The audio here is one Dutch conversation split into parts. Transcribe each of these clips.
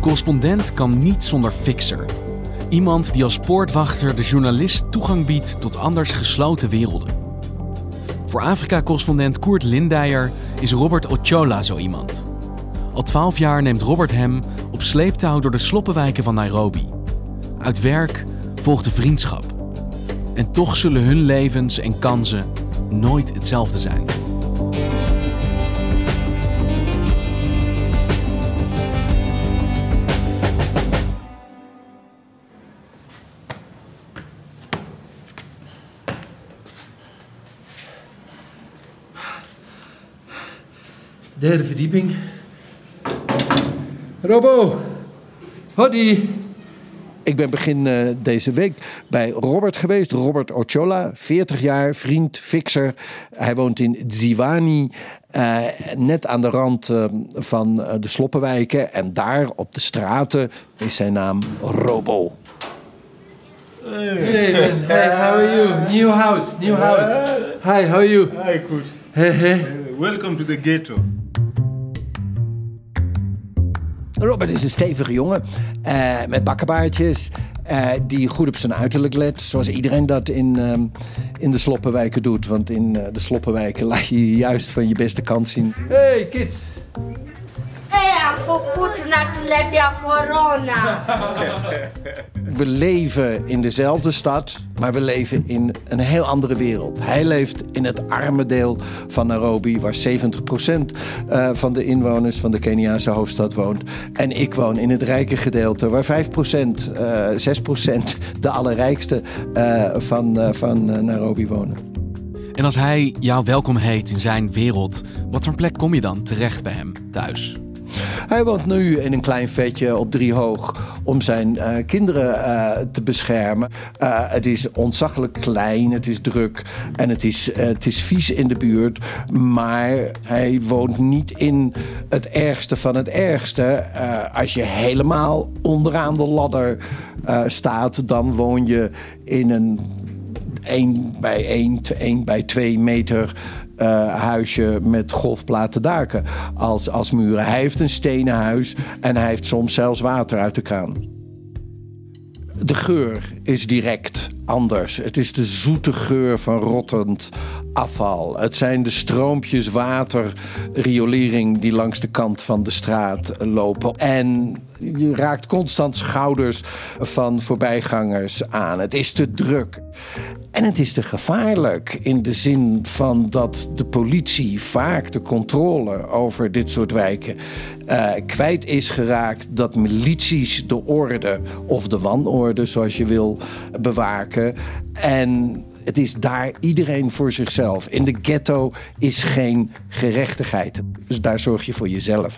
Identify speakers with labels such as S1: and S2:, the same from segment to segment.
S1: Een correspondent kan niet zonder fixer. Iemand die als poortwachter de journalist toegang biedt tot anders gesloten werelden. Voor Afrika-correspondent Koert Lindijer is Robert Ochola zo iemand. Al twaalf jaar neemt Robert hem op sleeptouw door de sloppenwijken van Nairobi. Uit werk volgt de vriendschap. En toch zullen hun levens en kansen nooit hetzelfde zijn.
S2: Derde verdieping. Robo, Hoddy. Ik ben begin eh, deze week bij Robert geweest. Robert Ochola, 40 jaar, vriend, fixer. Hij woont in Ziwani, eh, net aan de rand eh, van de Sloppenwijken. En daar op de straten is zijn naam Robo.
S3: Hey.
S2: Hey, how are you? New house, new house. Hi, how are you?
S3: Hi, good.
S2: Hey, hey.
S3: Welcome to the ghetto.
S2: Robert is een stevige jongen eh, met bakkenbaardjes. eh, die goed op zijn uiterlijk let. Zoals iedereen dat in, ehm, in de sloppenwijken doet. Want in eh, de sloppenwijken laat je je juist van je beste kant zien. Hey kids!
S4: Eh, ako puto natuletea corona.
S2: We leven in dezelfde stad, maar we leven in een heel andere wereld. Hij leeft in het arme deel van Nairobi, waar 70% eh, van de inwoners van de Keniaanse hoofdstad woont. En ik woon in het rijke gedeelte, waar 5%, eh 6% de allerrijkste eh, van, eh, van eh, Nairobi wonen.
S1: En als hij jou welkom heet in zijn wereld, wat voor plek kom je dan terecht bij hem thuis?
S2: Hij woont nu in een klein vetje op driehoog om zijn eh, kinderen eh, te beschermen. Eh, het is ontzaglijk klein, het is druk en het is, het is vies in de buurt. Maar hij woont niet in het ergste van het ergste. Als je helemaal onderaan de ladder staat, dan woon je in een 1 bij 1, 1 bij 2 meter eh, huisje met golfplaten daken als, als muren. Hij heeft een stenen huis en hij heeft soms zelfs water uit de kraan. De geur is direct anders. Het is de zoete geur van rottend afval. Het zijn de stroompjes water, riolering die langs de kant van de straat lopen. En je raakt constant schouders van voorbijgangers aan. Het is te druk. En het is te gevaarlijk in de zin van dat de politie vaak de controle over dit soort wijken eh, kwijt is geraakt. Dat milities de orde of de wanorde, zoals je wil, bewaken. En het is daar iedereen voor zichzelf. In de ghetto is geen gerechtigheid. Dus daar zorg je voor jezelf.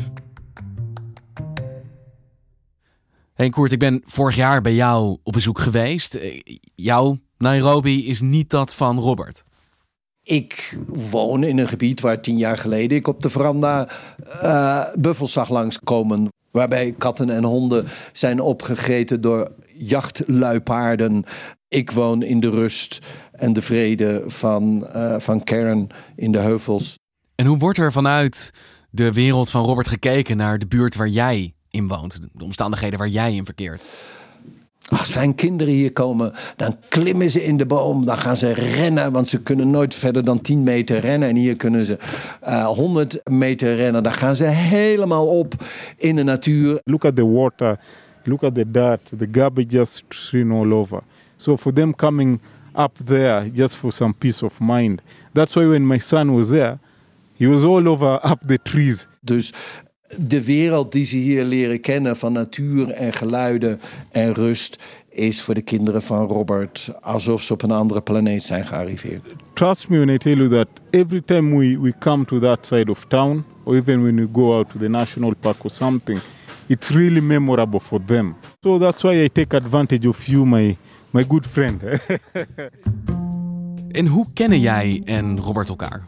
S1: Hey Koert, ik ben vorig jaar bij jou op bezoek geweest. Eh, Jouw Nairobi is niet dat van Robert.
S2: Ik woon in een gebied waar tien jaar geleden ik op de veranda eh, buffels zag langskomen. Waarbij katten en honden zijn opgegeten door jachtluipaarden. Ik woon in de rust en de vrede van, eh, van Karen in de heuvels.
S1: En hoe wordt er vanuit de wereld van Robert gekeken naar de buurt waar jij in woont? De omstandigheden waar jij in verkeert?
S2: Als zijn kinderen hier komen, dan klimmen ze in de boom. Dan gaan ze rennen, want ze kunnen nooit verder dan 10 meter rennen. En hier kunnen ze uh, 100 meter rennen. Dan gaan ze helemaal op in de natuur.
S5: Look at the water, look at the dirt, the garbage just strewn all over. So for them coming up there just for some peace of mind. That's why when my son was there, he was all over up the trees.
S2: Dus de wereld die ze hier leren kennen van natuur en geluiden en rust is voor de kinderen van Robert alsof ze op een andere planeet zijn gearriveerd.
S5: Trust me when I tell you that every time we, we come to that side of town or even when we go out to the national park or something, it's really memorable for them. So that's why I take advantage of you, my, my good friend.
S1: en hoe kennen jij en Robert elkaar?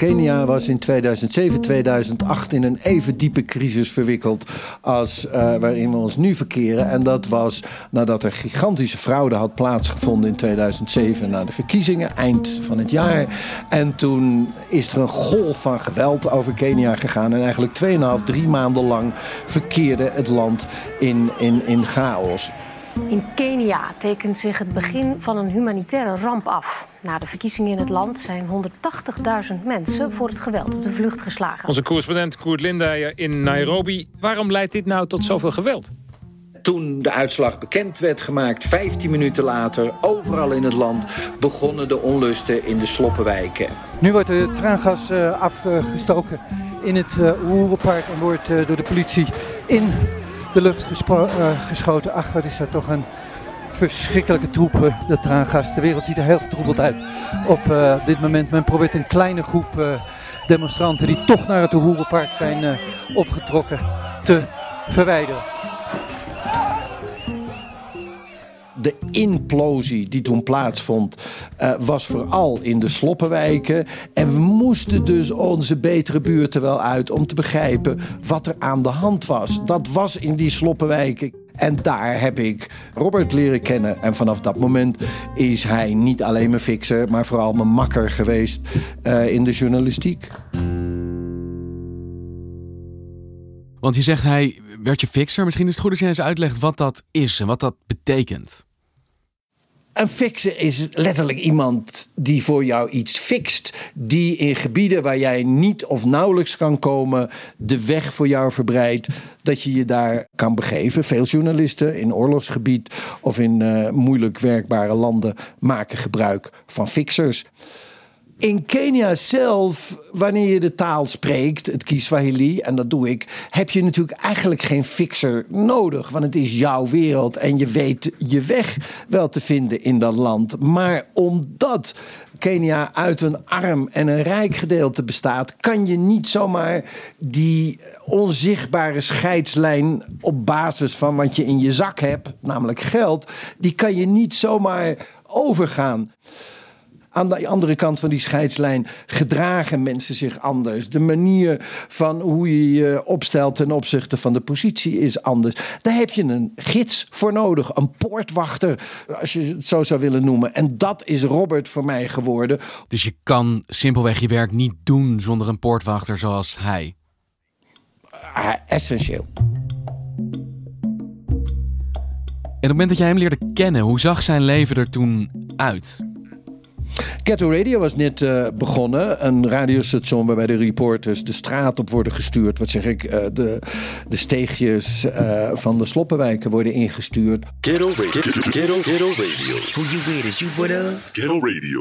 S2: Kenia was in 2007, 2008 in een even diepe crisis verwikkeld als uh, waarin we ons nu verkeren. En dat was nadat er gigantische fraude had plaatsgevonden in 2007 na de verkiezingen, eind van het jaar. En toen is er een golf van geweld over Kenia gegaan. En eigenlijk 2,5, 3 maanden lang verkeerde het land in, in, in chaos.
S6: In Kenia tekent zich het begin van een humanitaire ramp af. Na de verkiezingen in het land zijn 180.000 mensen voor het geweld op de vlucht geslagen.
S7: Onze correspondent Koert Lindijer in Nairobi. Waarom leidt dit nou tot zoveel geweld?
S2: Toen de uitslag bekend werd gemaakt, 15 minuten later, overal in het land begonnen de onlusten in de sloppenwijken.
S8: Nu wordt de traangas uh, afgestoken in het uh, Oerenpark en wordt uh, door de politie in de lucht geschoten. Ach, wat is dat toch een verschrikkelijke troep, dat traangas. De wereld ziet er heel vertroebeld uit op uh, dit moment. Men probeert een kleine groep uh, demonstranten die toch naar het Oehoerenpark zijn opgetrokken te verwijderen
S2: de implosie die toen plaatsvond, uh, was vooral in de sloppenwijken. En we moesten dus onze betere buurten wel uit om te begrijpen wat er aan de hand was. Dat was in die sloppenwijken. En daar heb ik Robert leren kennen. En vanaf dat moment is hij niet alleen mijn fixer, maar vooral mijn makker geweest uh, in de journalistiek.
S1: Want je zegt hij werd je fixer. Misschien is het goed als jij eens uitlegt wat dat is en wat dat betekent.
S2: Een fixer is letterlijk iemand die voor jou iets fixt. Die in gebieden waar jij niet of nauwelijks kan komen, de weg voor jou verbreidt. Dat je je daar kan begeven. Veel journalisten in oorlogsgebied of in uh, moeilijk werkbare landen maken gebruik van fixers. In Kenia zelf, wanneer je de taal spreekt, het Kiswahili, en dat doe ik, heb je natuurlijk eigenlijk geen fixer nodig. Want het is jouw wereld en je weet je weg wel te vinden in dat land. Maar omdat Kenia uit een arm en een rijk gedeelte bestaat, kan je niet zomaar die onzichtbare scheidslijn op basis van wat je in je zak hebt, namelijk geld, die kan je niet zomaar overgaan. Aan de andere kant van die scheidslijn gedragen mensen zich anders. De manier van hoe je je opstelt ten opzichte van de positie is anders. Daar heb je een gids voor nodig, een poortwachter, als je het zo zou willen noemen. En dat is Robert voor mij geworden.
S1: Dus je kan simpelweg je werk niet doen zonder een poortwachter zoals hij.
S2: Uh, essentieel.
S1: En op het moment dat jij hem leerde kennen, hoe zag zijn leven er toen uit?
S2: Ghetto Radio was net uh, begonnen. Een radiostation waarbij de reporters de straat op worden gestuurd. Wat zeg ik? Uh, de, de steegjes uh, van de sloppenwijken worden ingestuurd.
S9: Ghetto Radio. Ghetto, ghetto Radio. Who you with? Is you with us? Ghetto Radio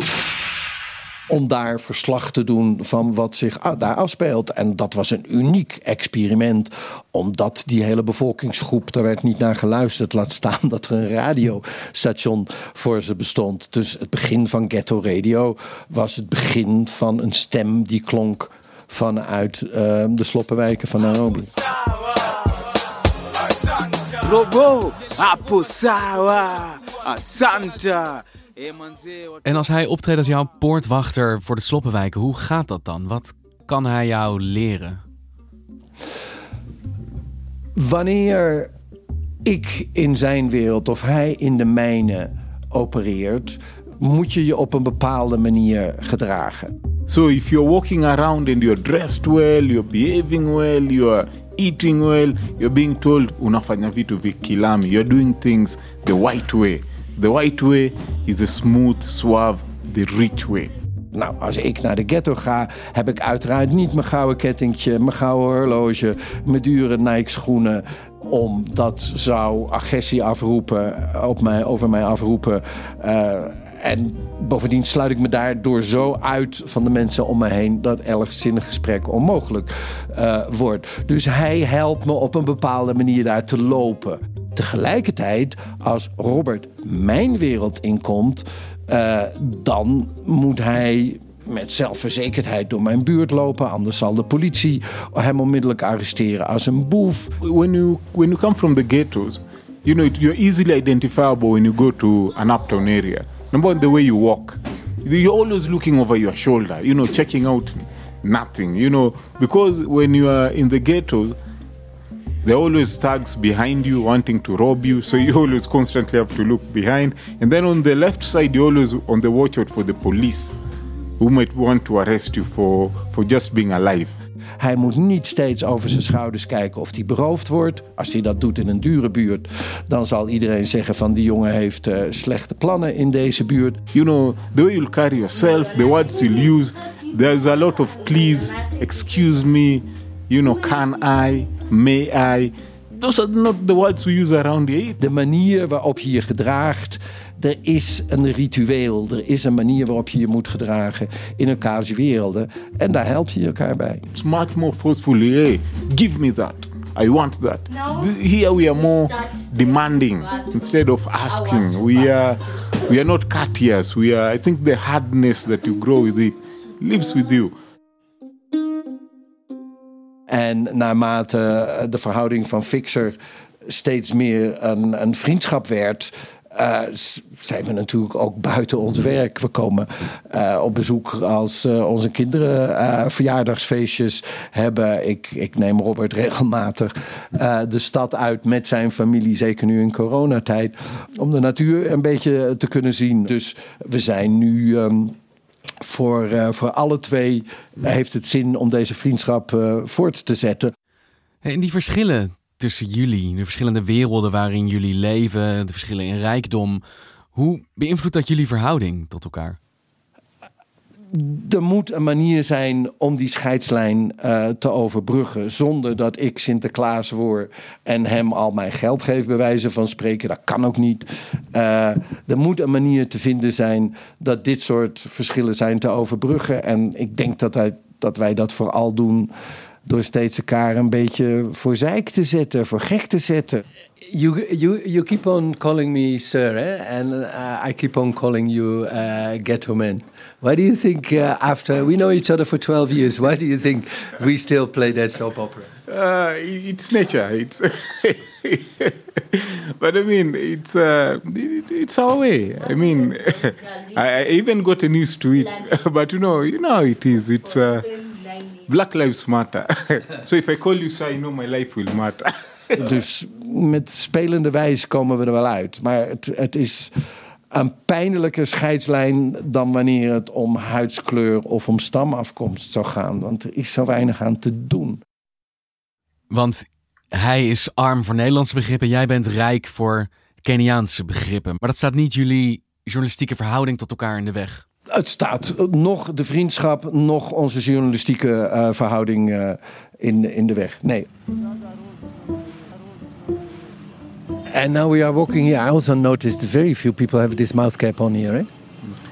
S2: om daar verslag te doen van wat zich daar afspeelt. En dat was een uniek experiment, omdat die hele bevolkingsgroep, daar werd niet naar geluisterd, laat staan dat er een radiostation voor ze bestond. Dus het begin van Ghetto Radio was het begin van een stem die klonk vanuit uh, de sloppenwijken van Nairobi.
S1: En als hij optreedt als jouw poortwachter voor de sloppenwijken, hoe gaat dat dan? Wat kan hij jou leren?
S2: Wanneer ik in zijn wereld of hij in de mijne opereert, moet je je op een bepaalde manier gedragen.
S5: So if you're walking around and you're dressed well, you're behaving well, you're eating well, you're being told unafanya vitu vikilami. You're doing things the white way. The white way is the smooth, suave, the rich way.
S2: Nou, als ik naar de ghetto ga, heb ik uiteraard niet mijn gouden kettingje, mijn gouden horloge, mijn dure Nike schoenen. Omdat zou agressie afroepen, op mij, over mij afroepen. Uh, en bovendien sluit ik me daardoor zo uit van de mensen om me heen dat elk zinnig gesprek onmogelijk uh, wordt. Dus hij helpt me op een bepaalde manier daar te lopen. Tegelijkertijd, als Robert mijn wereld inkomt, uh, dan moet hij met zelfverzekerdheid door mijn buurt lopen. Anders zal de politie hem onmiddellijk arresteren als een boef.
S5: When you, when you come from the ghettos, you know, you're easily identifiable when you go to an uptown area. Number one, the way you walk. You're always looking over your shoulder, you know, checking out nothing, you know, because when you are in the ghettos, there are always thugs behind you wanting to rob you, so you always constantly have to look behind. And then on the left side, you're always on the watch out for the police who might want to arrest you for, for just being alive.
S2: Hij moet niet steeds over zijn schouders kijken of hij beroofd wordt. Als hij dat doet in een dure buurt, dan zal iedereen zeggen van die jongen heeft uh, slechte plannen in deze buurt.
S5: You know, the way you'll carry yourself, the words you'll use, there's a lot of please, excuse me, you know, can I, may I. Those are not the words we use around here.
S2: De manier waarop je je gedraagt, er is een ritueel, er is een manier waarop je je moet gedragen in elkaars werelden. En daar help je elkaar bij.
S5: It's much more forcefully, hey, give me that. I want that. Here we are more demanding instead of asking. We are, we are not courteous. We are, I think the hardness that you grow with it lives with you.
S2: En naarmate de verhouding van Fixer steeds meer een, een vriendschap werd, uh, zijn we natuurlijk ook buiten ons werk. We komen uh, op bezoek als uh, onze kinderen verjaardagsfeestjes hebben. Ik, ik neem Robert regelmatig de stad uit met zijn familie, zeker nu in coronatijd, om de natuur een beetje te kunnen zien. Dus we zijn nu. Um, voor, voor alle twee heeft het zin om deze vriendschap voort te zetten.
S1: En die verschillen tussen jullie, de verschillende werelden waarin jullie leven, de verschillen in rijkdom. Hoe beïnvloedt dat jullie verhouding tot elkaar?
S2: Er moet een manier zijn om die scheidslijn uh, te overbruggen. Zonder dat ik Sinterklaas word en hem al mijn geld geef, bij wijze van spreken. Dat kan ook niet. Uh, er moet een manier te vinden zijn dat dit soort verschillen zijn te overbruggen. En ik denk dat, dat wij dat vooral doen door steeds elkaar een beetje voor zeik te zetten, voor gek te zetten.
S10: You, you, you keep on calling me sir, eh? and uh, I keep on calling you uh, ghetto man. Why do you think uh, after we know each other for 12 years, why do you think we still play that soap opera?
S5: Uh, it's nature. It's but I mean, it's uh, it's our way. I mean, I, I even got used to it. but you know, you know, it is. It's. Uh, Black Lives Matter. so if I call you sir, you know my life will matter.
S2: dus met spelende wijze komen we er wel uit. Maar het, het is een pijnlijke scheidslijn dan wanneer het om huidskleur of om stamafkomst zou gaan. Want er is zo weinig aan te doen.
S1: Want hij is arm voor Nederlandse begrippen, jij bent rijk voor Keniaanse begrippen. Maar dat staat niet jullie journalistieke verhouding tot elkaar in de weg.
S2: Het staat nog de vriendschap, nog onze journalistieke uh, verhouding uh, in, in de weg. Nee.
S10: And now we are walking here. I also noticed very few people have this mouth cap on here, right?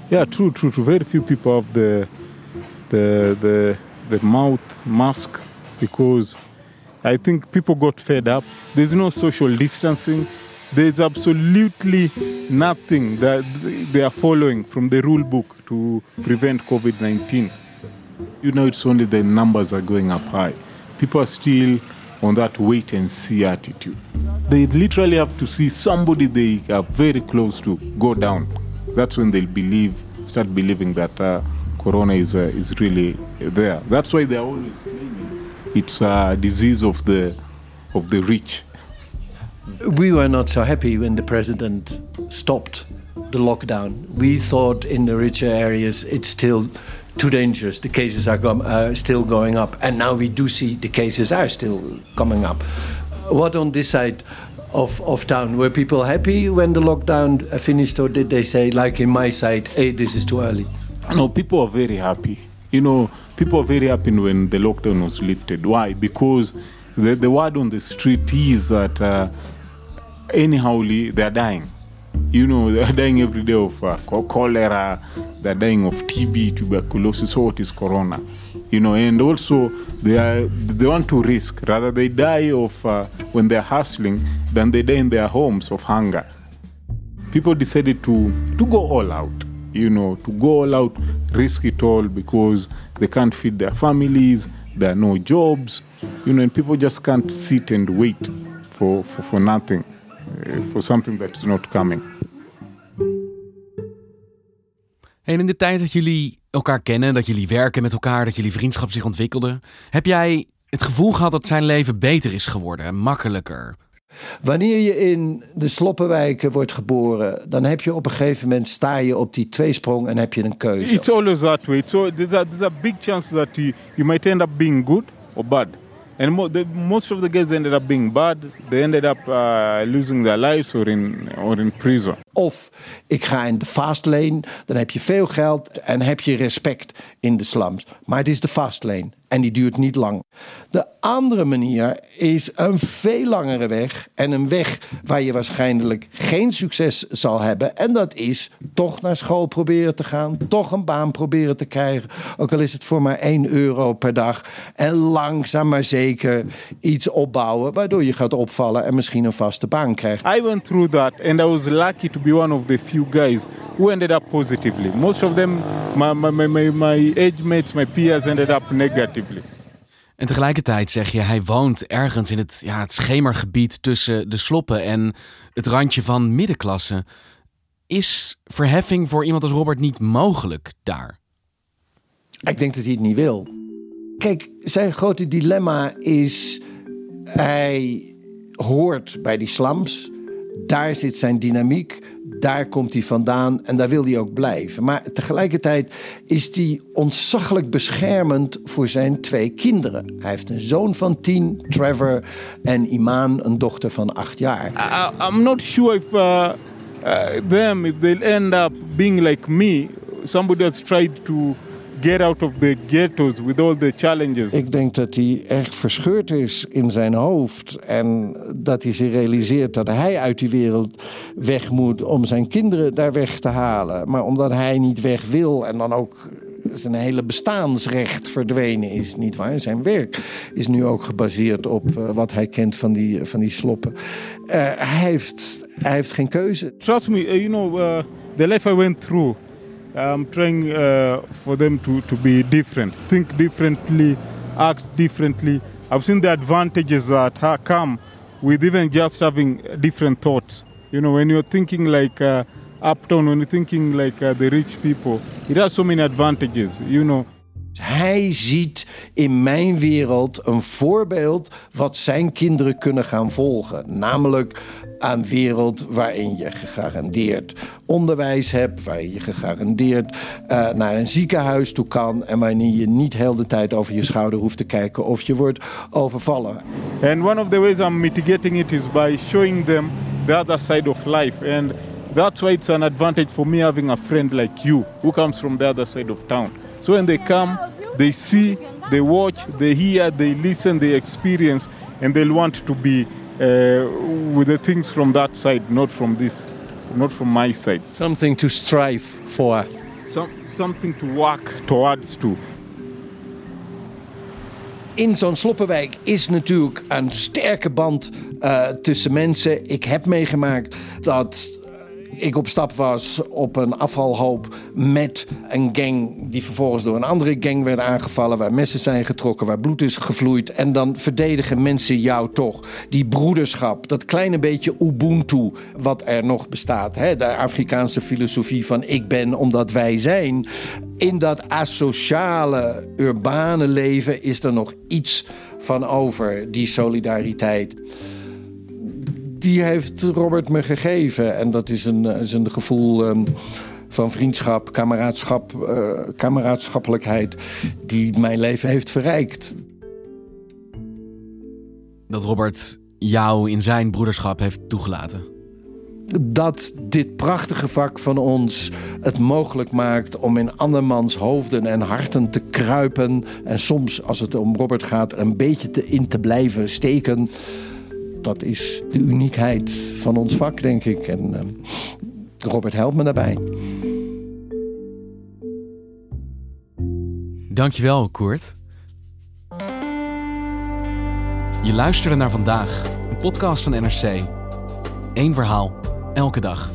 S5: Yeah, true, true, true. Very few people have the the the the mouth mask because I think people got fed up. There's no social distancing. There's absolutely nothing that they are following from the rule book to prevent COVID 19. You know, it's only the numbers are going up high. People are still on that wait and see attitude. They literally have to see somebody they are very close to go down. That's when they'll believe, start believing that uh, Corona is, uh, is really there. That's why they're always claiming it's a disease of the, of the rich.
S10: We were not so happy when the president stopped the lockdown. We thought in the richer areas it's still
S2: too dangerous. The cases are go- uh, still going up, and now we do see the cases are still coming up. What on this side of, of town? Were people happy when the lockdown finished, or did they say, like in my side, hey, this is too early?
S5: No, people are very happy. You know, people are very happy when the lockdown was lifted. Why? Because the, the word on the street is that uh, anyhowly they're dying. You know, they're dying every day of uh, cho- cholera, they're dying of TB, tuberculosis, so what is corona? You know, and also they are they want to risk rather they die of uh, when they're hustling than they die in their homes of hunger. People decided to to go all out you know, to go all out, risk it all because they can't feed their families, there are no jobs, you know, and people just can't sit and wait for, for, for nothing, for something that's not coming.
S1: En in de tijd dat jullie elkaar kennen, dat jullie werken met elkaar, dat jullie vriendschap zich ontwikkelde, heb jij het gevoel gehad dat zijn leven beter is geworden, makkelijker?
S2: Wanneer je in de sloppenwijken wordt geboren, dan heb je op een gegeven moment sta je op die tweesprong en heb je een keuze.
S5: It's always that way. So there's a, there's a big chance that you, you might end up being good or bad. And mo- the, most of the guys ended up being bad. They ended up uh, losing their lives or in, or in prison.
S2: Of ik ga in de fast lane, dan heb je veel geld en heb je respect in de slums. Maar het is de fast lane en die duurt niet lang. De andere manier is een veel langere weg en een weg waar je waarschijnlijk geen succes zal hebben. En dat is toch naar school proberen te gaan, toch een baan proberen te krijgen. Ook al is het voor maar 1 euro per dag. En langzaam maar zeker iets opbouwen waardoor je gaat opvallen en misschien een vaste baan krijgt.
S5: I went through that and I was lucky to be one of the few guys who ended up positively. Most of them, my, my, my, age mates, my peers ended up negatively.
S1: En tegelijkertijd zeg je, hij woont ergens in het, ja, het schemergebied tussen de sloppen en het randje van middenklasse. Is verheffing voor iemand als Robert niet mogelijk daar?
S2: Ik denk dat hij het niet wil. Kijk, zijn grote dilemma is... hij hoort bij die slums. Daar zit zijn dynamiek. Daar komt hij vandaan en daar wil hij ook blijven. Maar tegelijkertijd is hij ontzaglijk beschermend voor zijn twee kinderen. Hij heeft een zoon van tien, Trevor, en Iman, een dochter van acht jaar.
S5: I'm not sure if uh, uh, them, if they'll end up being like me, somebody that's tried to get out of the ghettos with all the challenges.
S2: Ik denk dat hij echt verscheurd is in zijn hoofd. En dat hij zich realiseert dat hij uit die wereld weg moet om zijn kinderen daar weg te halen. Maar omdat hij niet weg wil en dan ook zijn hele bestaansrecht verdwenen is, niet waar? Zijn werk is nu ook gebaseerd op uh, wat hij kent van die, van die sloppen. Uh, hij, heeft, hij heeft geen keuze.
S5: Trust me, uh, you know, the life I went through, I'm trying uh, for them to, to be different, think differently, act differently. I've seen the advantages that ha- come with even just having different thoughts. You know, when you're thinking like uh, uptown, when you're thinking like uh, the rich people, it has so many advantages, you know.
S2: Hij ziet in mijn wereld een voorbeeld wat zijn kinderen kunnen gaan volgen. Namelijk een wereld waarin je gegarandeerd onderwijs hebt, waarin je gegarandeerd uh, naar een ziekenhuis toe kan en waarin je niet heel de tijd over je schouder hoeft te kijken of je wordt overvallen.
S5: And one of the ways I'm mitigating it is by showing them the other side of life. And that's why it's an advantage for me having a friend like you who comes from the other side of town. So when they come, they see, they watch, they hear, they listen, they experience, and they'll want to be with the things from that side, not from this, not from my side.
S2: Something to strive for.
S5: Some, something to work towards to.
S2: In zo'n sloppenwijk is natuurlijk een sterke band uh, tussen mensen. Ik heb meegemaakt dat ik op stap was op een afvalhoop met een gang die vervolgens door een andere gang werd aangevallen, waar messen zijn getrokken, waar bloed is gevloeid. En dan verdedigen mensen jou toch. Die broederschap, dat kleine beetje Ubuntu wat er nog bestaat. Hè? De Afrikaanse filosofie van ik ben omdat wij zijn. In dat asociale, urbane leven is er nog iets van over, die solidariteit die heeft Robert me gegeven. En dat is een, is een gevoel um, van vriendschap, kameraadschap, uh, kameraadschappelijkheid die mijn leven heeft verrijkt.
S1: Dat Robert jou in zijn broederschap heeft toegelaten.
S2: Dat dit prachtige vak van ons het mogelijk maakt om in andermans hoofden en harten te kruipen. En soms, als het om Robert gaat, een beetje te in te blijven steken. Dat is de uniekheid van ons vak, denk ik. En uh, Robert helpt me daarbij.
S1: Dankjewel, Koert. Je luisterde naar vandaag, een podcast van NRC. Eén verhaal, elke dag.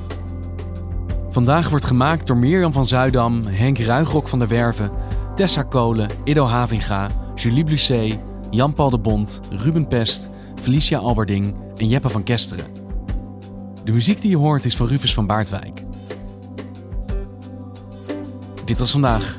S1: Vandaag wordt gemaakt door Mirjam van Zuidam, Henk Ruigrok van der Werven, Tessa Kolen, Ido Havinga, Julie Blusset, Jan-Paul de Bond, Ruben Pest, Felicia Alberding en Jeppe van Kesteren. De muziek die je hoort is van Rufus van Baardwijk. Dit was vandaag.